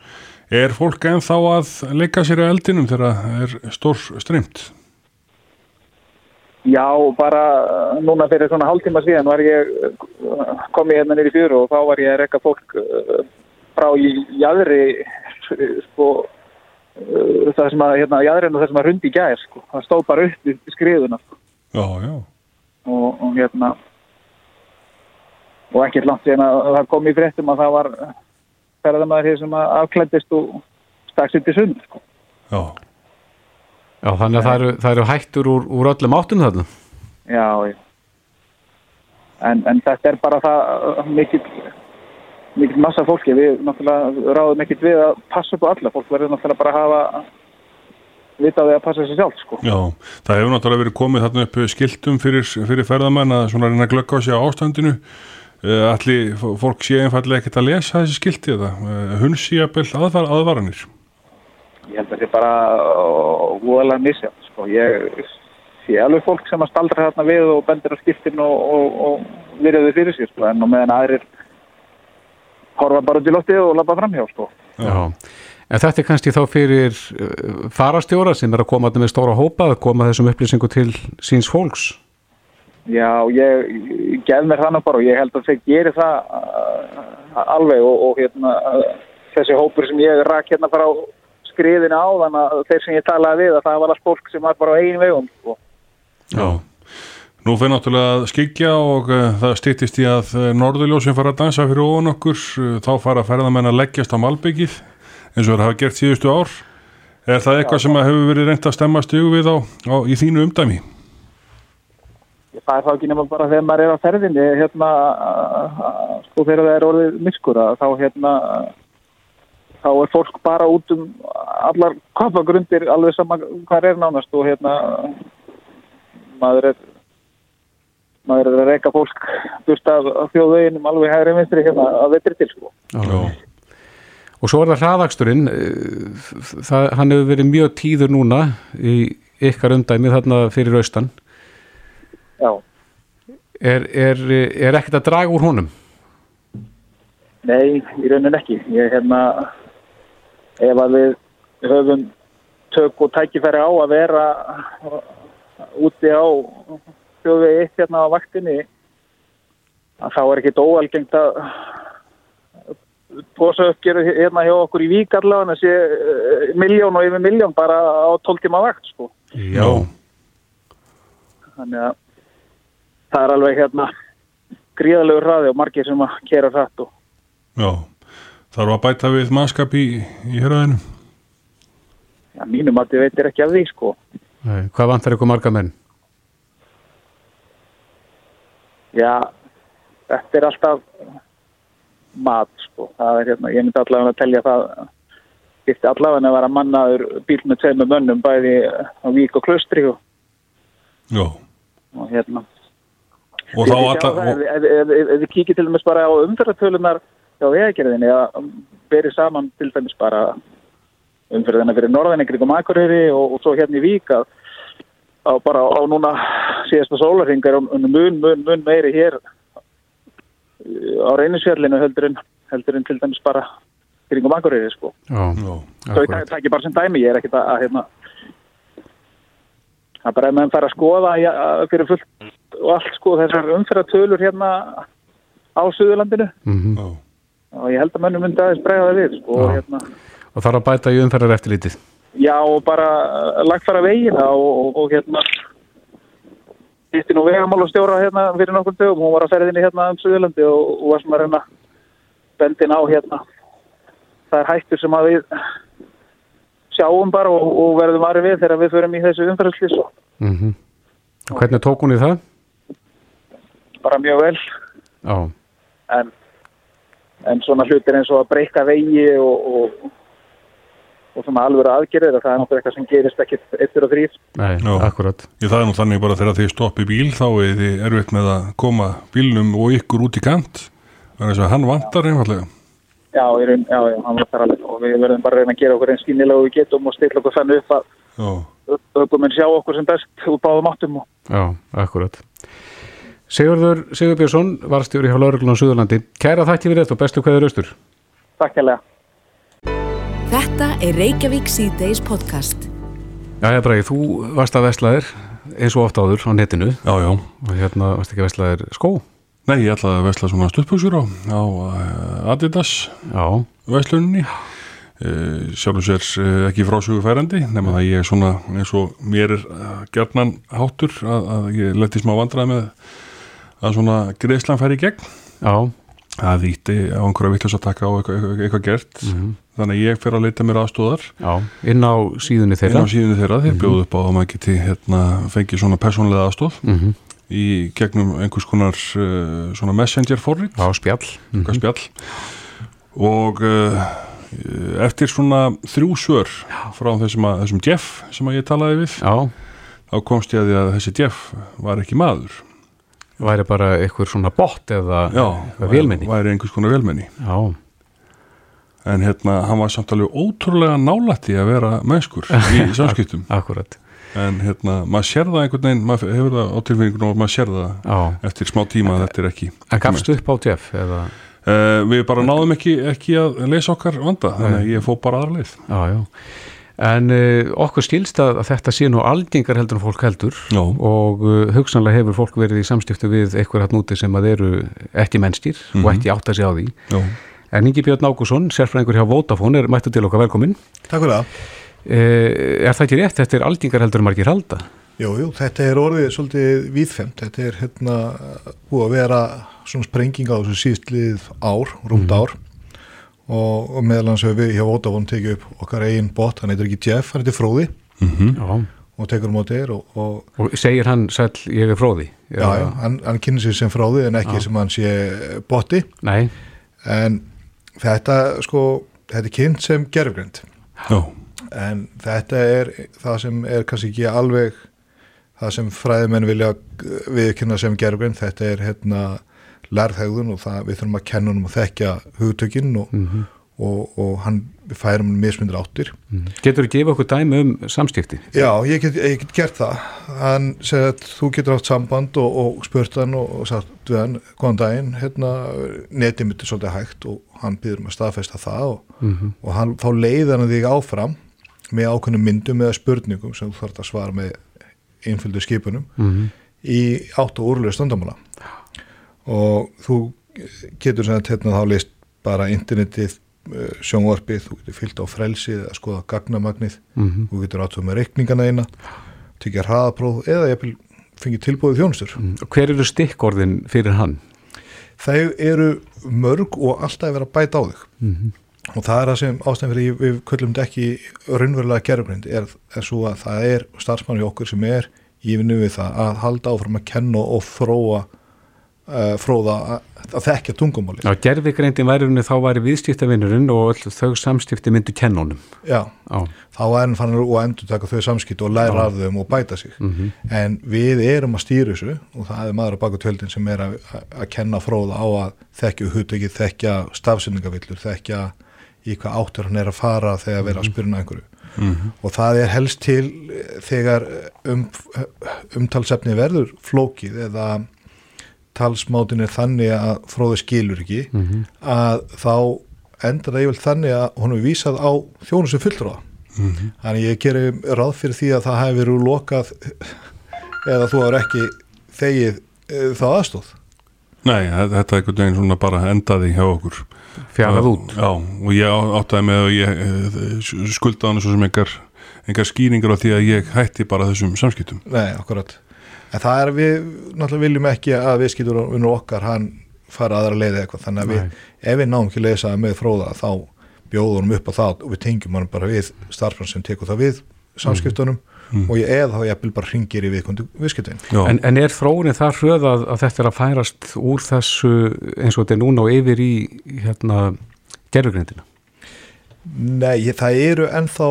Er fólk ennþá að leika sér að eldinum þegar það er stór streymt? Já, bara uh, núna fyrir svona hálftíma síðan var ég uh, komið hérna nýri fjöru og þá var ég að rekka fólk uh, frá í jæðri sko það sem að hérna jæðrin og það sem að rundi í gæðir sko. það stóð bara upp í skriðuna sko. Já, já. og, og hérna og ekkert langt síðan að það kom í fréttum að það var ferðamæður hér sem að afklændist og stakks upp í sund sko. Já, Já, þannig að það eru, það eru hættur úr, úr öllum áttum þarna. já, já. En, en þetta er bara það mikil mikil massa fólki við náttúrulega ráðum ekkert við að passa upp á alla fólk verður náttúrulega bara að hafa vita á því að passa sér sjálf sko. já. Það hefur náttúrulega verið komið þarna upp skiltum fyrir, fyrir ferðamenn að svona reyna að glögga á sig á ástandinu. Allir fólk sé einfallega ekkert að lesa þessi skilti eða hunsi jafnvel aðvar, aðvaranir. Ég held að þetta er bara voðalega misjafn sko. Ég sé alveg fólk sem að staldra þarna við og bendir á skiptin og, og, og virðið fyrir sér sko. en meðan aðrir horfa bara út í loftið og lappa framhjá sko. Já. En þetta er kannski þá fyrir uh, farastjóra sem er að koma með stóra hópa að koma þessum upplýsingu til síns fólks. Já, ég, gef mér þannig bara og ég held að þeir geri það uh, alveg og, og hérna, uh, þessi hópur sem ég rak hérna bara á skriðinu á þannig að þeir sem ég talaði við að það var alls fólk sem var bara á einu vegum sko. Já. Nú fyrir náttúrulega að skikja og uh, það stýttist í að uh, Norðurljósin fara að dansa fyrir ofan okkur, uh, þá fara ferðamenn að leggjast á malbyggið eins og það hafa gert síðustu ár. Er það eitthvað sem að hefur verið reynd að stemma stegu við á, á í þínu umdæmi? Það er þá ekki nema bara þegar maður er á ferðinni hérna, sko þegar það er orðið miskura, þá hérna þá er fólk bara út um allar koppagrundir alveg saman hvað er nánast og hérna maður er maður er að reyka fólk búst af þjóðveginum alveg hægri vinstri hérna að vetri til sko. Já. Og svo er það hraðaksturinn, það, hann hefur verið mjög tíður núna í ykkar undæmi þarna fyrir austan. Já. Er, er, er ekkert að draga úr honum? Nei, í raunin ekki. Ég hérna, ef að við höfum tök og tækifæri á að vera úti á þjóðvegi eitt hérna á vaktinni að þá er ekkit óalgengt að posa uppgjöru hérna hjá okkur í Vík allavega en þessi uh, miljón og yfir miljón bara á 12 tíma vakt sko. Já. Þannig að það er alveg hérna gríðalegur hraði og margir sem að kera hratt og Já. Þarf að bæta við mannskap í, í hérraðinu? já, mínum að þið veitir ekki af því sko. Nei, hvað vantar ykkur marga menn? Já, þetta er alltaf mat sko. Það er hérna, ég myndi allavega að telja það Gifti allavega að vera mannaður bíl með tveimur mönnum bæði á Vík og Klustri og, Já. og hérna Og þá það, ef, ef, ef, ef, ef þið kíkir til dæmis bara á umferðartölunar hjá vegagerðinni að berið saman til dæmis bara umferðina fyrir norðan ykkur um Akureyri og, og svo hérna í Vík að á bara á núna síðasta sólarhingar og mun, mun, mun meiri hér uh, á reynisfjallinu heldur en, heldur en til dæmis bara kringum Akureyri sko. Ég tak- taki bara sem dæmi, ég er ekkert að, að hérna það er bara ef maður fara að skoða ja, fyrir fullt og allt sko þessar umferðartölur hérna á Suðurlandinu mm Já. Og ég held að mönnum myndi aðeins bregða það við sko, og hérna Og þarf að bæta í umferðar eftir lítið. Já, og bara lagfara vegina og, og, og hérna hitti nú vegamálastjóra hérna fyrir nokkur dögum, hún var að ferðinni hérna um Suðurlandi og, og var svona að reyna bendin á hérna. Það er hættur sem að við sjáum bara og, og verðum varið við þegar við förum í þessu umferðslis Mm Og hvernig tók hún í það? bara mjög vel. Já, en, en svona hlutir eins og að breyka vegi og, og, og svona alvöru aðgerðir það er náttúrulega eitthvað sem gerist ekkit eittur og þrýr nei, Já. akkurat. Ég það er nú þannig bara þegar þið stoppi bíl þá er þið erfitt með að koma bílnum og ykkur út í kant þannig að hann vantar einfallega Já, raun, já, já, hann var þar alveg og við verðum bara að reyna að gera okkur eins skýnilega og við getum og stilla okkur þannig upp að Já, ökuminn sjá okkur sem best úr báðum áttum og Já, akkurat. Sigurður Sigurbjörnsson, varstjóri hjá Lörglun á Suðurlandi. Kæra þætti við þetta og bestu hverður austur. takk hérlega. Þetta er Reykjavík C-Days podcast. Já, ég bræði, þú varst að veslaðir eins og oft áður á netinu já, já og hérna varst ekki að veslaðir skó. Nei, ég ætlaði að vesla svona stuttbuxur á, á uh, Adidas Já, veslunni uh, sjálfur sér uh, ekki frásögu færandi nema það ég er svona eins og mér er uh, gerðnan háttur að, að ég leti smá vandraði með að svona greiðslan færi í gegn. Já, það þýtti á einhverja taka á eitthvað, eitthvað, gert. Þannig að ég fer að leita mér aðstóðar já, inn á síðunni inn þeirra á síðunni þeirra. Þeir bjóðu upp á að maður geti hérna, fengið svona persónlega aðstóð Mhm. í gegnum einhvers konar uh, svona messenger forrit. Já, spjall. Eitthvað spjall. Og uh, eftir svona þrjú svör frá þessum, að, þessum Jeff sem ég talaði við Já, þá komst ég að því að þessi Jeff var ekki maður væri bara eitthvað svona bot eða vélmenni? væri einhvers konar velmenni Já, en hérna hann var samt alveg ótrúlega nálætti að vera mennskur í samskiptum. akkurat. En hérna maður sér það einhvern veginn maður hefur það á tilfinningunum og maður sér það Já, eftir smá tíma að þetta er ekki en gafstu upp á Jeff eða? Uh, við bara náðum ekki, ekki að leysa okkar vanda þannig að ég fó bara aðra leið. Já, já En uh, okkur skilst að, að þetta sé nú algengar heldur en fólk heldur Já. og uh, hugsanlega hefur fólk verið í samstiftu við eitthvað hatt núti sem að eru ekki mennstýr og ekki átt að segja á því Já. En Ingi Björn Ágússon, sérfræðingur hjá Vodafone er mættu til okkar velkomin Takk fyrir það. uh, Er það ekki rétt? Þetta er algengar heldur en margir halda Jú, jú, þetta er orðið svolítið víðfemt. Þetta er hérna búið að vera svona sprenging á þessu síðstlið ár, rúmt ár og, og meðal hans hefur við hjá Vodafone tekið upp okkar eigin bot, hann heitir ekki Jeff, hann heitir Fróði. Já. Og tekur um á þér og, og Og segir hann sæll, ég er fróði. Já, já, hann, hann kynir sig sem Fróði en ekki sem hann sé boti. Nei, en þetta sko, þetta er kynnt sem gerfgrind Já. en þetta er það sem er kannski ekki alveg það sem fræðimenn vilja viðkynna sem gerfgrind, þetta er hérna lærðhegðun og það, við þurfum að kenna honum að þekkja hugtökinn og, og, og hann færum hann mismundir áttir. Getur þú gefa okkur dæmi um samstifti? Já, ég get, ég get gert það. Hann segir að þú getur átt samband og, og spurt hann og, sagt við hann góðan daginn, hérna netið mitt er svolítið hægt og hann býður um að staðfesta það og, og hann, þá leiðir hann þig áfram með ákveðnum myndum eða spurningum sem þú þarf að svara með einföldu skipunum Mhm. í átt og úrlega stundamála og þú getur sem þetta hérna þá leist bara internetið eh, sjónvarpið, þú getur fyllt á frelsið að skoða gagnamagnið Mhm. þú getur átt með reikningana eina tekja hraðapróf eða ég fengi tilbúið þjónustur Og Hver eru stikkorðin fyrir hann? þau eru mörg og alltaf er verið að bæta á þig Mhm. og það er það sem ástæðan fyrir ég- við köllum ekki raunverulega gerfgrind er, er svo að það er starfsmann í okkur sem er í vinnu við það að halda áfram að kenna og þróa uh, fróða að, að þekkja tungumáli Já, gerfigreindin væri þá væri viðskiptavinnurinn og þau samstifti myndu kennunum. Já, Já, þá er hann fann og endur taka þau samskipt og læra af þeim og bæta sig. Mhm. en við erum að stýra þessu og það er maður á baku tjöldin sem er að, að- að kenna fróða á að þekkja hugtökið, þekkja stafsendingavillur, þekkja í hvað áttur hann er að fara þegar vera að spyrna einhverju. Og það er helst til þegar um, umtalsefni verður flókið eða talsmátin er þannig að fróði skilur ekki að þá endar það yfirlega þannig að hún er vísað á þjónu sem fulltróða þannig ég gerir ráð fyrir því að það hefur verið lokað eða þú har ekki þegið e, þá aðstóð Nei, þe- þetta er einhvern veginn svona bara endaði hjá okkur. Fjarað Og- út. Já, og ég áttaði með að ég eh, skuldaði hann svo sem engar, engar skýringar á því að ég hætti bara þessum samskiptum. Nei, akkurat en það er við, náttúrulega viljum ekki að við skýtur unnur okkar, hann fara aðra leið eða eitthvað, þannig að við, ef við náum ekki að leysa það með fróða, þá bjóðum upp á það og við tengjum hann bara við starfrann sem tekur það við samskiptunum. Og ég eða þá ég bara ringir í viðkundu viðskiptin Já, En, en er þróunin það hröð að, að þetta er að færast úr þessu eins og þetta er núna og yfir í hérna gerfugreindina? Nei, ég, það eru ennþá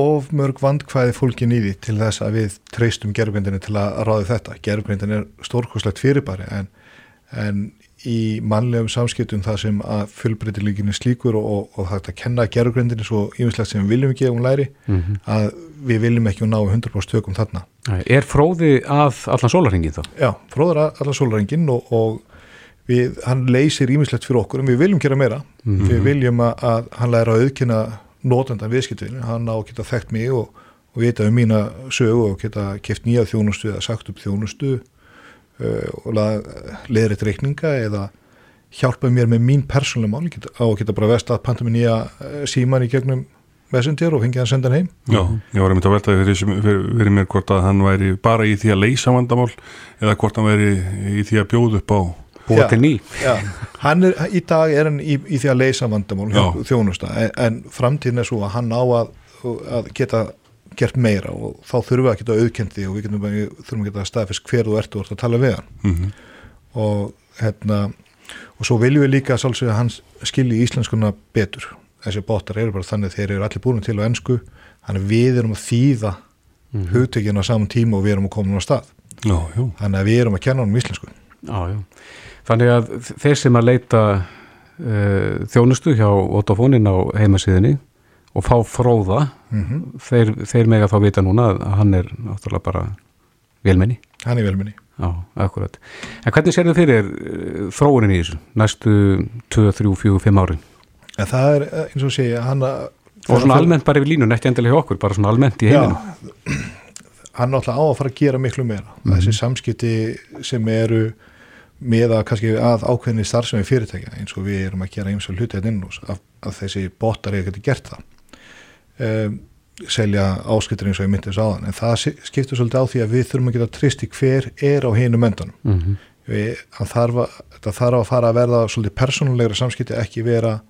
of mörg vandkvæði fólkin í því til þess að við treystum gerfgrindinni til að ráði þetta. Gerfgrindin er stórkoslegt fyrirbæri en, en í mannlegum samskiptum það sem að fullbreytilíkinni slíkur og, og, og það að kenna gerfgrindinni svo yfislegt sem við viljum ekki að hún læri að við viljum ekki að ná 100% stökum þarna. Er fróði að allan sólarhingin þá? Já, fróður allar sólrengin og, og við, hann leysir ímislegt fyrir okkur en við viljum gera meira. Við viljum að, að hann læra að auðkynna notendan viðskiptinu, hann á að geta þekkt mig og, og vita um mína sögu og geta keft nýja þjónustu eða sagt upp þjónustu uh, og leðrið reikninga eða hjálpa mér með mín persónulega mál, ég get, á að geta bara vest að panta mér nýja eh, síman í gegnum messenger og fengið hann senda hann heim. Já, ég var einmitt að velta fyrir, fyrir, fyrir mér hvort að hann væri bara í því að leysa vandamál eða hvort hann væri í því að bjóða upp á búa til ný. hann er, í dag er hann í, í því að leysa vandamál þjónusta, en, en framtíðin er svo að hann á að, að geta gert meira og þá þurfum við að geta auðkendi og við getum þurfum að geta staðfist hver þú ert og ert að tala við hann. Mm -hmm. og hérna og svo viljum við líka að hann skilji íslenskuna betur. Þessi botar eru bara þannig að þeir eru allir búin til á ennsku, þannig að við erum að þýða mm -hmm. hugtökina á saman tíma og við erum að koma á stað. Þannig að við erum að kenna honum íslensku. Já, Þannig að þeir sem að leita uh, þjónustu hjá Otofónin á heimasíðinni og fá fróða mm -hmm. þeir, þeir mega þá vita núna að hann er náttúrulega bara velmenni Hann er velmenni Já, akkurat. En hvernig sér þið fyrir þróunin í þessu næstu 2, 3, 4, 5 árin? En það er eins og segja hann að Og svona almennt bara yfir línun, ekki endilega hjá okkur, bara svona almennt í heiminu. Já, hann er alltaf á að fara að gera miklu meira. Mm -hmm. Þessi samskipti sem eru með að kannski að ákveðinni starfsemi fyrirtækja eins og við erum að gera eins og hlutið inn úr að, að þessi botar eru getið gert það. Um, selja áskiptur eins og ég myndi þess aðan en það skiptur svolítið á því að við þurfum að geta trist í hver er á hinu möndanum mm -hmm. við, þarf að, það þarf að fara að verða svolítið persónulegra samskipti ekki vera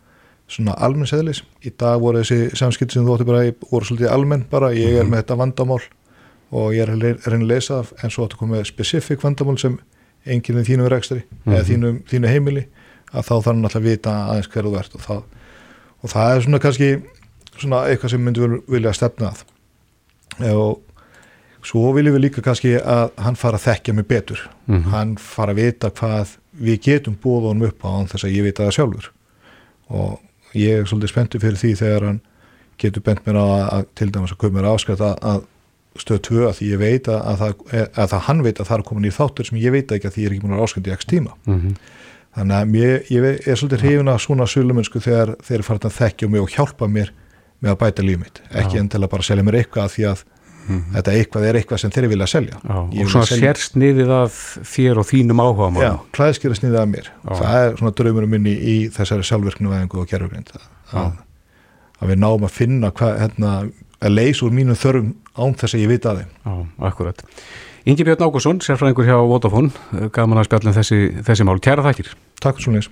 svona almennseðlis í dag voru þessi samskipti sem þú ótti bara voru svolítið almenn bara, ég er mm -hmm. með þetta vandamál og ég er að reyna að lesa en svo áttu að með spesifik vandamál sem enginn við þínu rekstri mm -hmm. eða þínu, þínu heimili að þá þarf hann alltaf að vita aðeins hverju þú ert og það, og það er svona kannski svona eitthvað sem myndum vilja stefna að og svo viljum við líka kannski að hann fara að þekkja mig betur mm -hmm. hann fara að vita hvað við getum búið honum upp á hann þess að ég vita það sjálfur og ég er svolítið spenntið fyrir því þegar hann getur bent mér á að, að til dæmis að koma mér áskært að, að stöð 2 að því ég veit að, að það, að það hann veit að það er komin í þáttur sem ég veit ekki að því ég er ekki múin að áskært í ekki tíma. Mm -hmm. þannig að ég, ég er svolítið hrifin að svona sölumönsku þegar þeir fara að þekkja mig og hjálpa mér með að bæta líf mitt, ekki endilega bara selja mér eitthvað því að mm -hmm. þetta eitthvað er eitthvað sem þeir vilja selja. Já, og svona selja... sérsniðið af þér og þínum áhuga Já, klæðskera sniðið af mér. Já. það er svona draumurum minni í þessari að, að við náum að finna hvað, hérna, að leysa úr mínum þörfum án þess að ég vita að þeim. Já, akkurat. Ingi Björn Ágúrsson, sérfræðingur hjá Vodafone gaman að spjallin þessi, þessi mál, kæra þakkir. Takk svo neins